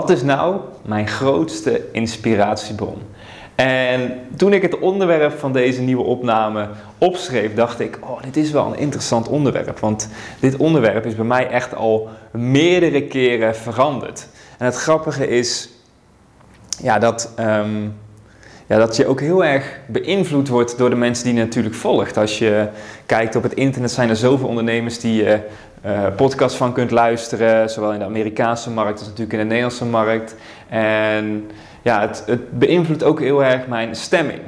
Wat is nou mijn grootste inspiratiebron? En toen ik het onderwerp van deze nieuwe opname opschreef, dacht ik: Oh, dit is wel een interessant onderwerp. Want dit onderwerp is bij mij echt al meerdere keren veranderd. En het grappige is ja, dat, ehm, ja, dat je ook heel erg beïnvloed wordt door de mensen die je natuurlijk volgt. Als je kijkt op het internet, zijn er zoveel ondernemers die je uh, podcast van kunt luisteren, zowel in de Amerikaanse markt als natuurlijk in de Nederlandse markt. En ja, het, het beïnvloedt ook heel erg mijn stemming.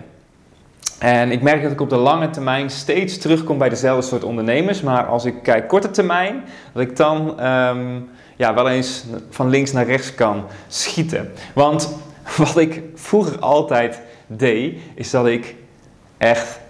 En ik merk dat ik op de lange termijn steeds terugkom bij dezelfde soort ondernemers. Maar als ik kijk korte termijn, dat ik dan ehm, ja, wel eens van links naar rechts kan schieten. Want wat ik vroeger altijd deed, is dat ik echt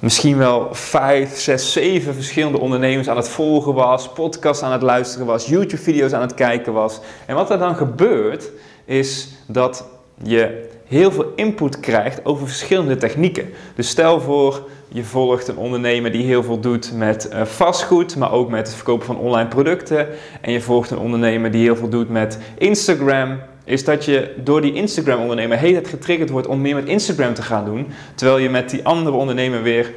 misschien wel vijf, zes, zeven verschillende ondernemers aan het volgen was, podcasts aan het luisteren was, YouTube-video's aan het kijken was. En wat er dan gebeurt, is dat je heel veel input krijgt over verschillende technieken. Dus stel voor, je volgt een ondernemer die heel veel doet met uh, vastgoed, maar ook met het verkopen van online producten. En je volgt een ondernemer die heel veel doet met Instagram. Is dat je door die Instagram-ondernemer heel het getriggerd wordt om meer met Instagram te gaan doen. Terwijl je met die andere ondernemer weer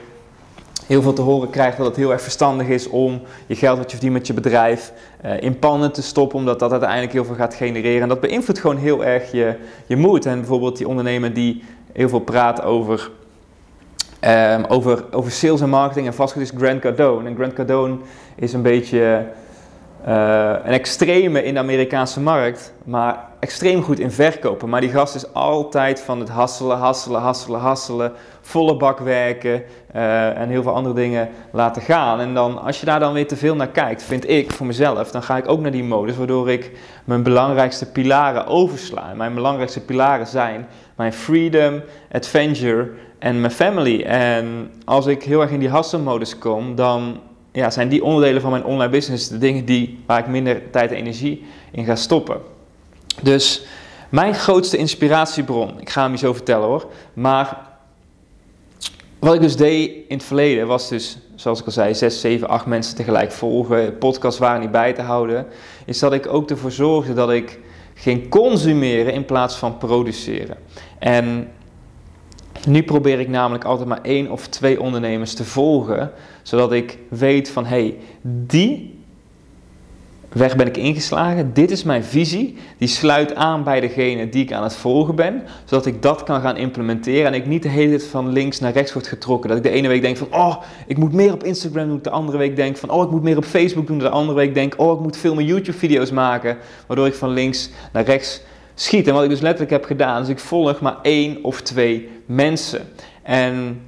heel veel te horen krijgt dat het heel erg verstandig is om je geld wat je verdient met je bedrijf uh, in pannen te stoppen, omdat dat uiteindelijk heel veel gaat genereren. En dat beïnvloedt gewoon heel erg je, je moed. En bijvoorbeeld die ondernemer die heel veel praat over, um, over, over sales en marketing en vastgoed is Grant Cardone. En Grant Cardone is een beetje een extreme in de Amerikaanse markt, maar extreem goed in verkopen. Maar die gast is altijd van het hasselen, hasselen, hasselen, hasselen, volle bak werken uh, en heel veel andere dingen laten gaan. En dan, als je daar dan weer te veel naar kijkt, vind ik voor mezelf, dan ga ik ook naar die modus waardoor ik mijn belangrijkste pilaren oversla. Mijn belangrijkste pilaren zijn mijn freedom, adventure en mijn family. En als ik heel erg in die hustle-modus kom, dan ja, zijn die onderdelen van mijn online business de dingen die, waar ik minder tijd en energie in ga stoppen. Dus mijn grootste inspiratiebron, ik ga hem je zo vertellen hoor, maar wat ik dus deed in het verleden was dus, zoals ik al zei, 6, 7, 8 mensen tegelijk volgen, podcasts waren niet bij te houden, is dat ik ook ervoor zorgde dat ik ging consumeren in plaats van produceren. En nu probeer ik namelijk altijd maar één of twee ondernemers te volgen, zodat ik weet van hé, hey, die weg ben ik ingeslagen, dit is mijn visie, die sluit aan bij degene die ik aan het volgen ben, zodat ik dat kan gaan implementeren en ik niet de hele tijd van links naar rechts word getrokken. Dat ik de ene week denk van, oh, ik moet meer op Instagram doen, de andere week denk van, oh, ik moet meer op Facebook doen, de andere week denk, oh, ik moet veel meer YouTube-video's maken, waardoor ik van links naar rechts schiet. En wat ik dus letterlijk heb gedaan, is ik volg maar één of twee mensen. En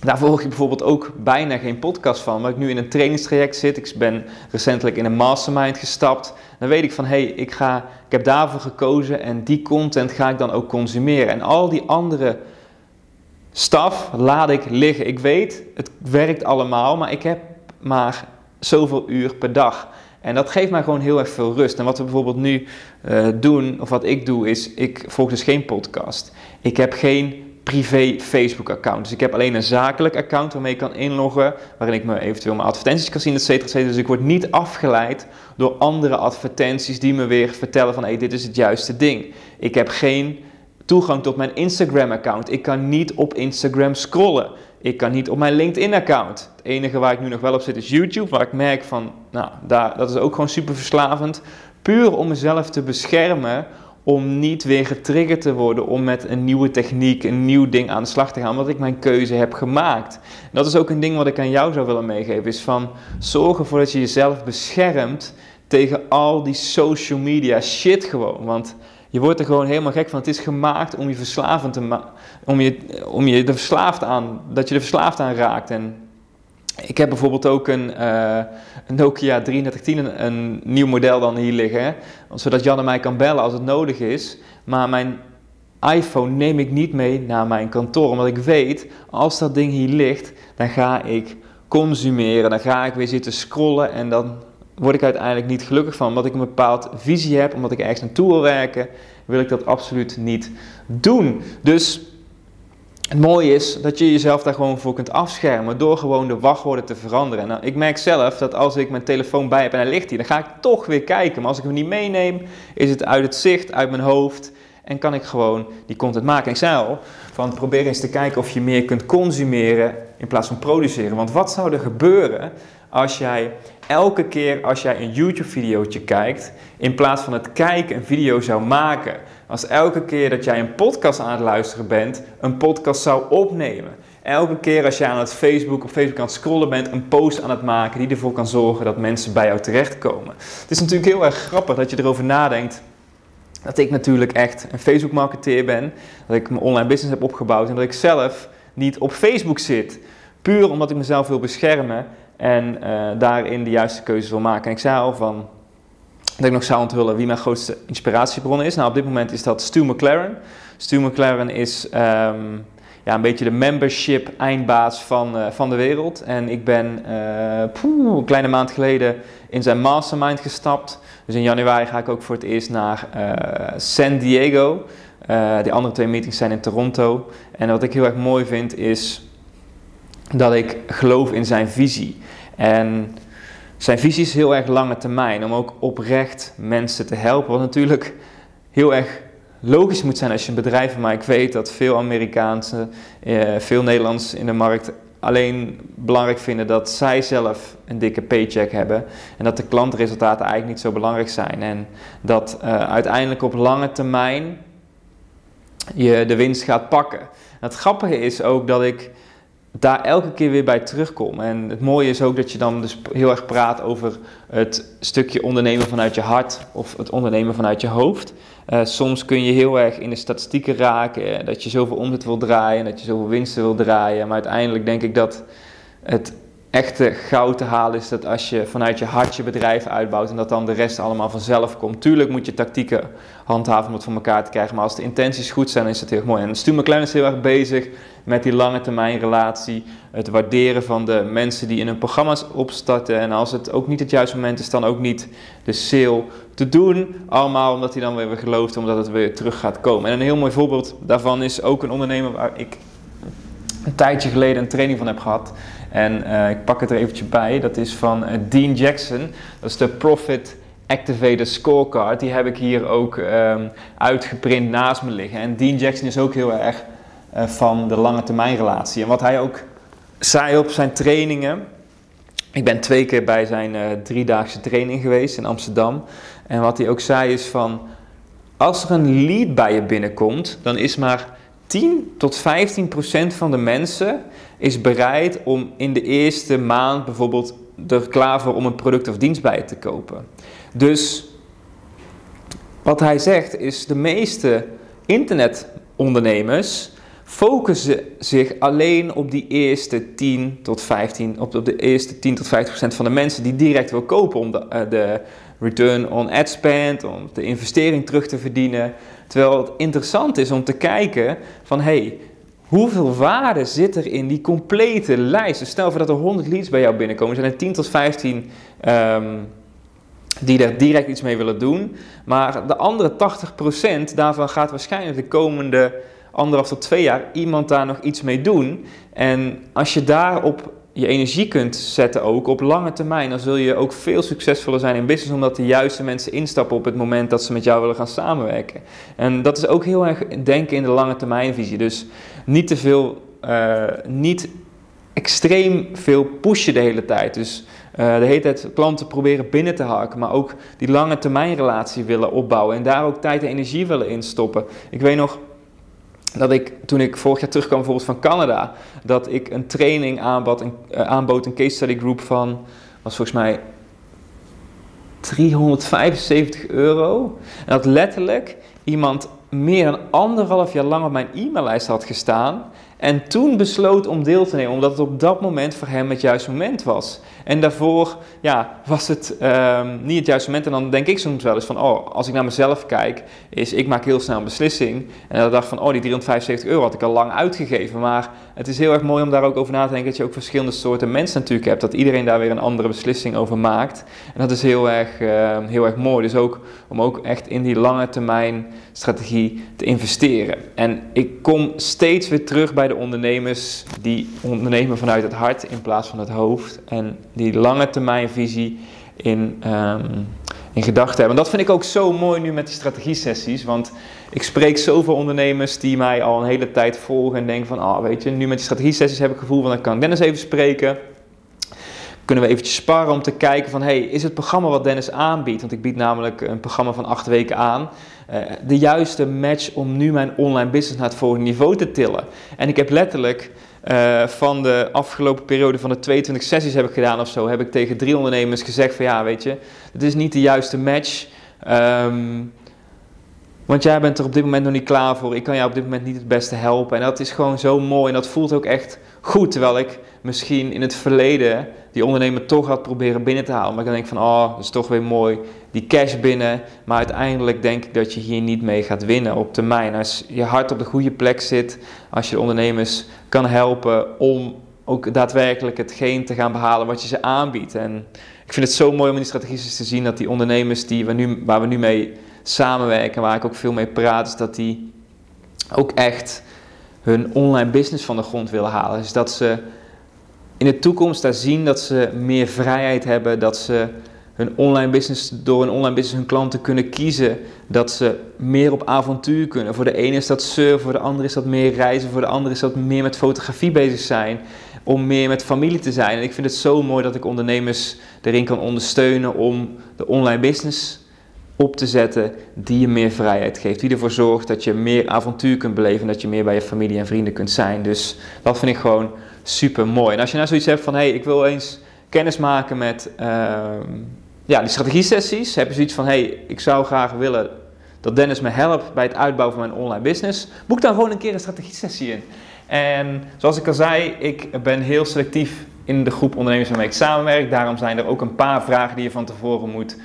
daar volg ik bijvoorbeeld ook bijna geen podcast van, maar ik nu in een trainingstraject zit. Ik ben recentelijk in een mastermind gestapt. Dan weet ik van, hé, hey, ik, ga, ik heb daarvoor gekozen en die content ga ik dan ook consumeren. En al die andere staf laat ik liggen. Ik weet, het werkt allemaal, maar ik heb maar zoveel uur per dag. En dat geeft mij gewoon heel erg veel rust. En wat we bijvoorbeeld nu uh, doen, of wat ik doe, is ik volg dus geen podcast. Ik heb geen privé Facebook account. Dus ik heb alleen een zakelijk account waarmee ik kan inloggen, waarin ik me eventueel mijn advertenties kan zien, et cetera, Dus ik word niet afgeleid door andere advertenties die me weer vertellen van hé, hey, dit is het juiste ding. Ik heb geen toegang tot mijn Instagram account. Ik kan niet op Instagram scrollen. Ik kan niet op mijn LinkedIn-account. Enige waar ik nu nog wel op zit is YouTube, waar ik merk van, nou, daar, dat is ook gewoon super verslavend. Puur om mezelf te beschermen, om niet weer getriggerd te worden om met een nieuwe techniek, een nieuw ding aan de slag te gaan, omdat ik mijn keuze heb gemaakt. Dat is ook een ding wat ik aan jou zou willen meegeven, is van zorg ervoor dat je jezelf beschermt tegen al die social media shit gewoon. Want je wordt er gewoon helemaal gek van. Het is gemaakt om je verslavend te. Om je, om je er verslaafd aan, dat je er verslaafd aan raakt. En ik heb bijvoorbeeld ook een, een Nokia 3310, een, nieuw model dan hier liggen, zodat Janne mij kan bellen als het nodig is. Maar mijn iPhone neem ik niet mee naar mijn kantoor, omdat ik weet, als dat ding hier ligt, dan ga ik consumeren, dan ga ik weer zitten scrollen en dan word ik uiteindelijk niet gelukkig van. Omdat ik een bepaald visie heb, omdat ik ergens naartoe wil werken, wil ik dat absoluut niet doen. Dus het mooie is dat je jezelf daar gewoon voor kunt afschermen door gewoon de wachtwoorden te veranderen. Nou, ik merk zelf dat als ik mijn telefoon bij heb en hij ligt hier, dan ga ik toch weer kijken. Maar als ik hem niet meeneem, is het uit het zicht, uit mijn hoofd en kan ik gewoon die content maken. ik zei al, van probeer eens te kijken of je meer kunt consumeren in plaats van produceren. Want wat zou er gebeuren als jij elke keer als jij een YouTube-videootje kijkt, in plaats van het kijken een video zou maken? Als elke keer dat jij een podcast aan het luisteren bent, een podcast zou opnemen. Elke keer als jij aan het Facebook of Facebook aan het scrollen bent, een post aan het maken die ervoor kan zorgen dat mensen bij jou terechtkomen. Het is natuurlijk heel erg grappig dat je erover nadenkt dat ik natuurlijk echt een Facebook marketeer ben, dat ik mijn online business heb opgebouwd en dat ik zelf niet op Facebook zit. Puur omdat ik mezelf wil beschermen en uh, daarin de juiste keuzes wil maken. En ik zei al van dat ik nog zou onthullen wie mijn grootste inspiratiebron is. Nou, op dit moment is dat Stu McLaren. Stu McLaren is um, ja, een beetje de membership eindbaas van, uh, van de wereld. En ik ben uh, een kleine maand geleden in zijn mastermind gestapt. Dus in januari ga ik ook voor het eerst naar San Diego. die andere twee meetings zijn in Toronto. En wat ik heel erg mooi vind is dat ik geloof in zijn visie. En zijn visie is heel erg lange termijn, om ook oprecht mensen te helpen. Wat natuurlijk heel erg logisch moet zijn als je een bedrijf hebt. Maar ik weet dat veel Amerikaanse, eh, veel Nederlanders in de markt alleen belangrijk vinden dat zij zelf een dikke paycheck hebben. En dat de klantresultaten eigenlijk niet zo belangrijk zijn. En dat uh, uiteindelijk op lange termijn je de winst gaat pakken. het grappige is ook dat ik daar elke keer weer bij terugkom. En het mooie is ook dat je dan dus heel erg praat over het stukje ondernemen vanuit je hart of het ondernemen vanuit je hoofd. Uh, soms kun je heel erg in de statistieken raken, dat je zoveel omzet wil draaien, dat je zoveel winsten wil draaien. Maar uiteindelijk denk ik dat het echte goud te halen is dat als je vanuit je hart je bedrijf uitbouwt en dat dan de rest allemaal vanzelf komt. Tuurlijk moet je tactieken handhaven om het voor elkaar te krijgen, maar als de intenties goed zijn, is het heel mooi. En Stu McLaren is heel erg bezig met die lange termijn relatie, het waarderen van de mensen die in hun programma's opstarten. En als het ook niet het juiste moment is, dan ook niet de sale te doen. Allemaal omdat hij dan weer gelooft, omdat het weer terug gaat komen. En een heel mooi voorbeeld daarvan is ook een ondernemer waar ik een tijdje geleden een training van heb gehad. En uh, ik pak het er eventjes bij. Dat is van uh, Dean Jackson. Dat is de Profit Activator Scorecard. Die heb ik hier ook um, uitgeprint naast me liggen. En Dean Jackson is ook heel erg uh, van de lange termijn relatie. En wat hij ook zei op zijn trainingen. Ik ben twee keer bij zijn driedaagse training geweest in Amsterdam. En wat hij ook zei is van... Als er een lead bij je binnenkomt, dan is maar 10 tot 15 procent van de mensen is bereid om in de eerste maand bijvoorbeeld er klaar voor om een product of dienst bij te kopen. Dus wat hij zegt is de meeste internetondernemers focussen zich alleen op die eerste 10 tot 15, op, de eerste 10 tot 50 procent van de mensen die direct wil kopen om de, eh, de return on ad spend, om de investering terug te verdienen. Terwijl het interessant is om te kijken van hey, hoeveel waarde zit er in die complete lijst? Dus stel voor dat er 100 leads bij jou binnenkomen, zijn er 10 tot 15 um, ehm, die er direct iets mee willen doen. Maar de andere 80% daarvan gaat waarschijnlijk de komende anderhalf tot twee jaar iemand daar nog iets mee doen. En als je daarop je energie kunt zetten ook op lange termijn, dan zul je ook veel succesvoller zijn in business, omdat de juiste mensen instappen op het moment dat ze met jou willen gaan samenwerken. En dat is ook heel erg denken in de lange termijnvisie. Dus niet te veel, uh, niet extreem veel pushen de hele tijd. Dus uh, de hele tijd klanten proberen binnen te haken, maar ook die lange termijn relatie willen opbouwen en daar ook tijd en energie willen instoppen. Ik weet nog, dat ik toen ik vorig jaar terugkwam bijvoorbeeld van Canada, dat ik een training aanbod, een, uh, aanbood, een case study group van, was volgens mij 375 euro. En dat letterlijk iemand meer dan anderhalf jaar lang op mijn e-maillijst had gestaan En toen besloot om deel te nemen, omdat het op dat moment voor hem het juiste moment was. En daarvoor ja, was het um, niet het juiste moment. En dan denk ik soms wel eens van, oh, als ik naar mezelf kijk, is ik maak heel snel een beslissing. En dan dacht van, oh, die 375 euro had ik al lang uitgegeven. Maar het is heel erg mooi om daar ook over na te denken dat je ook verschillende soorten mensen natuurlijk hebt. Dat iedereen daar weer een andere beslissing over maakt. En dat is heel erg, uh, heel erg mooi. Dus ook om ook echt in die lange termijn strategie te investeren. En ik kom steeds weer terug bij de ondernemers die ondernemen vanuit het hart in plaats van het hoofd. En die lange termijn visie in, um, in gedachten hebben. En dat vind ik ook zo mooi nu met die strategie-sessies. Want ik spreek zoveel ondernemers die mij al een hele tijd volgen en denken van, ah, weet je, nu met die strategie-sessies heb ik het gevoel van, dan kan Dennis even spreken. Kunnen we eventjes sparren om te kijken van, hey, is het programma wat Dennis aanbiedt, want ik bied namelijk een programma van acht weken aan, de juiste match om nu mijn online business naar het volgende niveau te tillen. En ik heb letterlijk uh, van de afgelopen periode van de 22 sessies heb ik gedaan of zo, heb ik tegen drie ondernemers gezegd van ja, weet je, het is niet de juiste match. Um, want jij bent er op dit moment nog niet klaar voor. Ik kan jou op dit moment niet het beste helpen. En dat is gewoon zo mooi. En dat voelt ook echt goed. Terwijl ik misschien in het verleden die ondernemer toch had proberen binnen te halen. Maar ik denk van, oh, dat is toch weer mooi. Die cash binnen. Maar uiteindelijk denk ik dat je hier niet mee gaat winnen op termijn. Als je hart op de goede plek zit. Als je de ondernemers kan helpen om ook daadwerkelijk hetgeen te gaan behalen wat je ze aanbiedt. En ik vind het zo mooi om in die strategie te zien dat die ondernemers die we nu, waar we nu mee samenwerken, waar ik ook veel mee praat, is dat die ook echt hun online business van de grond willen halen. Dus dat ze in de toekomst daar zien dat ze meer vrijheid hebben, dat ze hun online business, door een online business hun klanten kunnen kiezen, dat ze meer op avontuur kunnen. Voor de ene is dat surfen, voor de andere is dat meer reizen, voor de andere is dat meer met fotografie bezig zijn, om meer met familie te zijn. En ik vind het zo mooi dat ik ondernemers erin kan ondersteunen om de online business op te zetten die je meer vrijheid geeft. Die ervoor zorgt dat je meer avontuur kunt beleven. Dat je meer bij je familie en vrienden kunt zijn. Dus dat vind ik gewoon super mooi. En als je nou zoiets hebt van: hé, hey, ik wil eens kennis maken met uh, ja, die strategie-sessies. Heb je zoiets van: hé, hey, ik zou graag willen dat Dennis me helpt bij het uitbouwen van mijn online business. Boek dan gewoon een keer een strategie-sessie in. En zoals ik al zei, ik ben heel selectief in de groep ondernemers waarmee ik samenwerk. Daarom zijn er ook een paar vragen die je van tevoren moet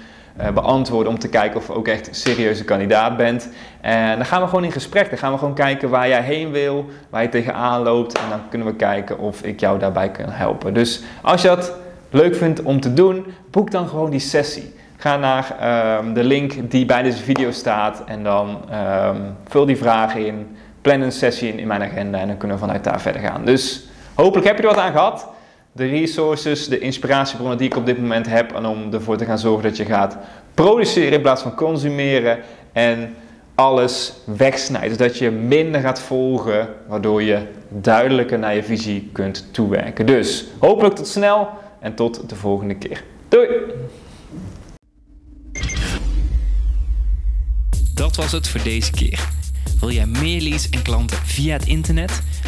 beantwoorden om te kijken of je ook echt een serieuze kandidaat bent. En dan gaan we gewoon in gesprek. Dan gaan we gewoon kijken waar jij heen wil, waar je tegenaan loopt. En dan kunnen we kijken of ik jou daarbij kan helpen. Dus als je dat leuk vindt om te doen, boek dan gewoon die sessie. Ga naar um, de link die bij deze video staat en dan um, vul die vragen in. Plan een sessie in, in mijn agenda en dan kunnen we vanuit daar verder gaan. Dus hopelijk heb je er wat aan gehad de resources, de inspiratiebronnen die ik op dit moment heb. En om ervoor te gaan zorgen dat je gaat produceren in plaats van consumeren. En alles wegsnijdt. Dus dat je minder gaat volgen, waardoor je duidelijker naar je visie kunt toewerken. Dus hopelijk tot snel en tot de volgende keer. Doei! Dat was het voor deze keer. Wil jij meer leads en klanten via het internet?